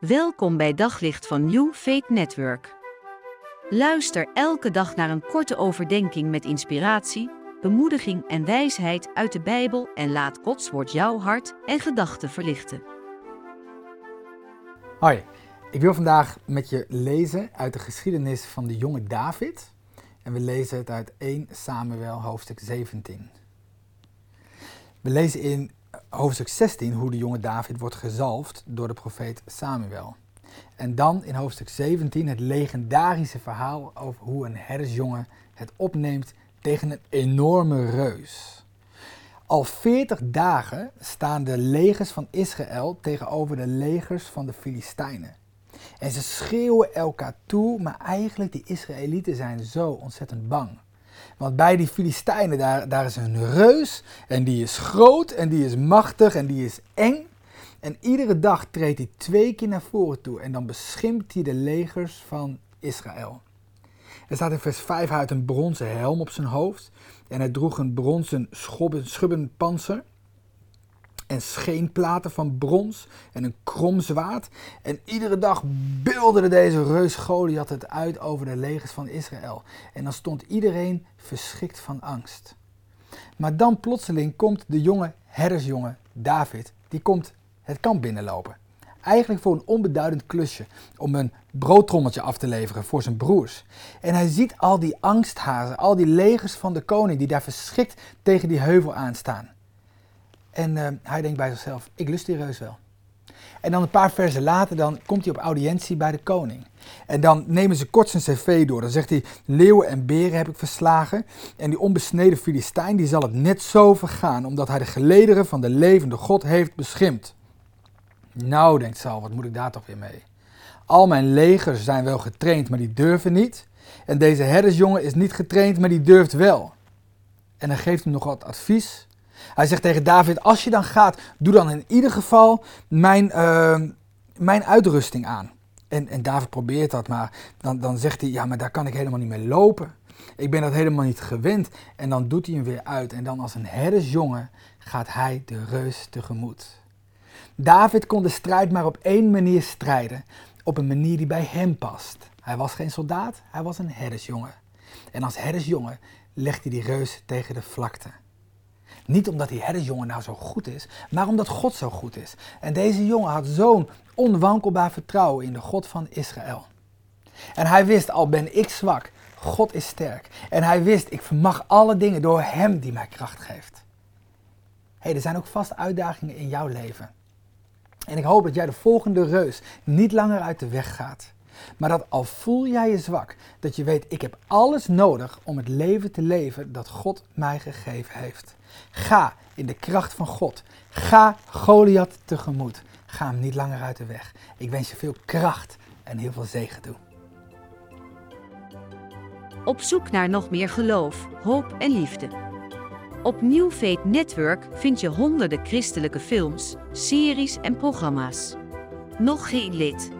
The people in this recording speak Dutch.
Welkom bij Daglicht van New Faith Network. Luister elke dag naar een korte overdenking met inspiratie, bemoediging en wijsheid uit de Bijbel en laat Gods woord jouw hart en gedachten verlichten. Hoi, ik wil vandaag met je lezen uit de geschiedenis van de jonge David. En we lezen het uit 1 Samuel hoofdstuk 17. We lezen in hoofdstuk 16 hoe de jonge David wordt gezalfd door de profeet Samuel. En dan in hoofdstuk 17 het legendarische verhaal over hoe een herdersjongen het opneemt tegen een enorme reus. Al 40 dagen staan de legers van Israël tegenover de legers van de Filistijnen. En ze schreeuwen elkaar toe, maar eigenlijk die Israëlieten zijn zo ontzettend bang. Want bij die Filistijnen, daar, daar is een reus en die is groot en die is machtig en die is eng. En iedere dag treedt hij twee keer naar voren toe en dan beschimpt hij de legers van Israël. Er staat in vers 5, hij had een bronzen helm op zijn hoofd en hij droeg een bronzen schubben panzer en scheenplaten van brons en een krom zwaard. En iedere dag beelderde deze reus Goliath het uit over de legers van Israël. En dan stond iedereen verschrikt van angst. Maar dan plotseling komt de jonge herdersjongen David, die komt het kamp binnenlopen. Eigenlijk voor een onbeduidend klusje om een broodtrommeltje af te leveren voor zijn broers. En hij ziet al die angsthazen, al die legers van de koning die daar verschrikt tegen die heuvel aanstaan. En uh, hij denkt bij zichzelf, ik lust die reus wel. En dan een paar versen later, dan komt hij op audiëntie bij de koning. En dan nemen ze kort zijn cv door. Dan zegt hij, leeuwen en beren heb ik verslagen. En die onbesneden Filistijn, die zal het net zo vergaan, omdat hij de gelederen van de levende God heeft beschimpt. Nou, denkt Saul, wat moet ik daar toch weer mee? Al mijn legers zijn wel getraind, maar die durven niet. En deze herdersjongen is niet getraind, maar die durft wel. En dan geeft hem nog wat advies. Hij zegt tegen David: Als je dan gaat, doe dan in ieder geval mijn, uh, mijn uitrusting aan. En, en David probeert dat, maar dan, dan zegt hij: Ja, maar daar kan ik helemaal niet mee lopen. Ik ben dat helemaal niet gewend. En dan doet hij hem weer uit. En dan als een herdersjongen gaat hij de reus tegemoet. David kon de strijd maar op één manier strijden. Op een manier die bij hem past. Hij was geen soldaat, hij was een herdersjongen. En als herdersjongen legt hij die reus tegen de vlakte. Niet omdat die herdersjongen nou zo goed is, maar omdat God zo goed is. En deze jongen had zo'n onwankelbaar vertrouwen in de God van Israël. En hij wist, al ben ik zwak, God is sterk. En hij wist, ik vermag alle dingen door Hem die mij kracht geeft. hey, er zijn ook vast uitdagingen in jouw leven. En ik hoop dat jij de volgende reus niet langer uit de weg gaat. Maar dat al voel jij je zwak, dat je weet, ik heb alles nodig om het leven te leven dat God mij gegeven heeft. Ga in de kracht van God. Ga Goliath tegemoet. Ga hem niet langer uit de weg. Ik wens je veel kracht en heel veel zegen toe. Op zoek naar nog meer geloof, hoop en liefde. Op New Network vind je honderden christelijke films, series en programma's. Nog geen lid?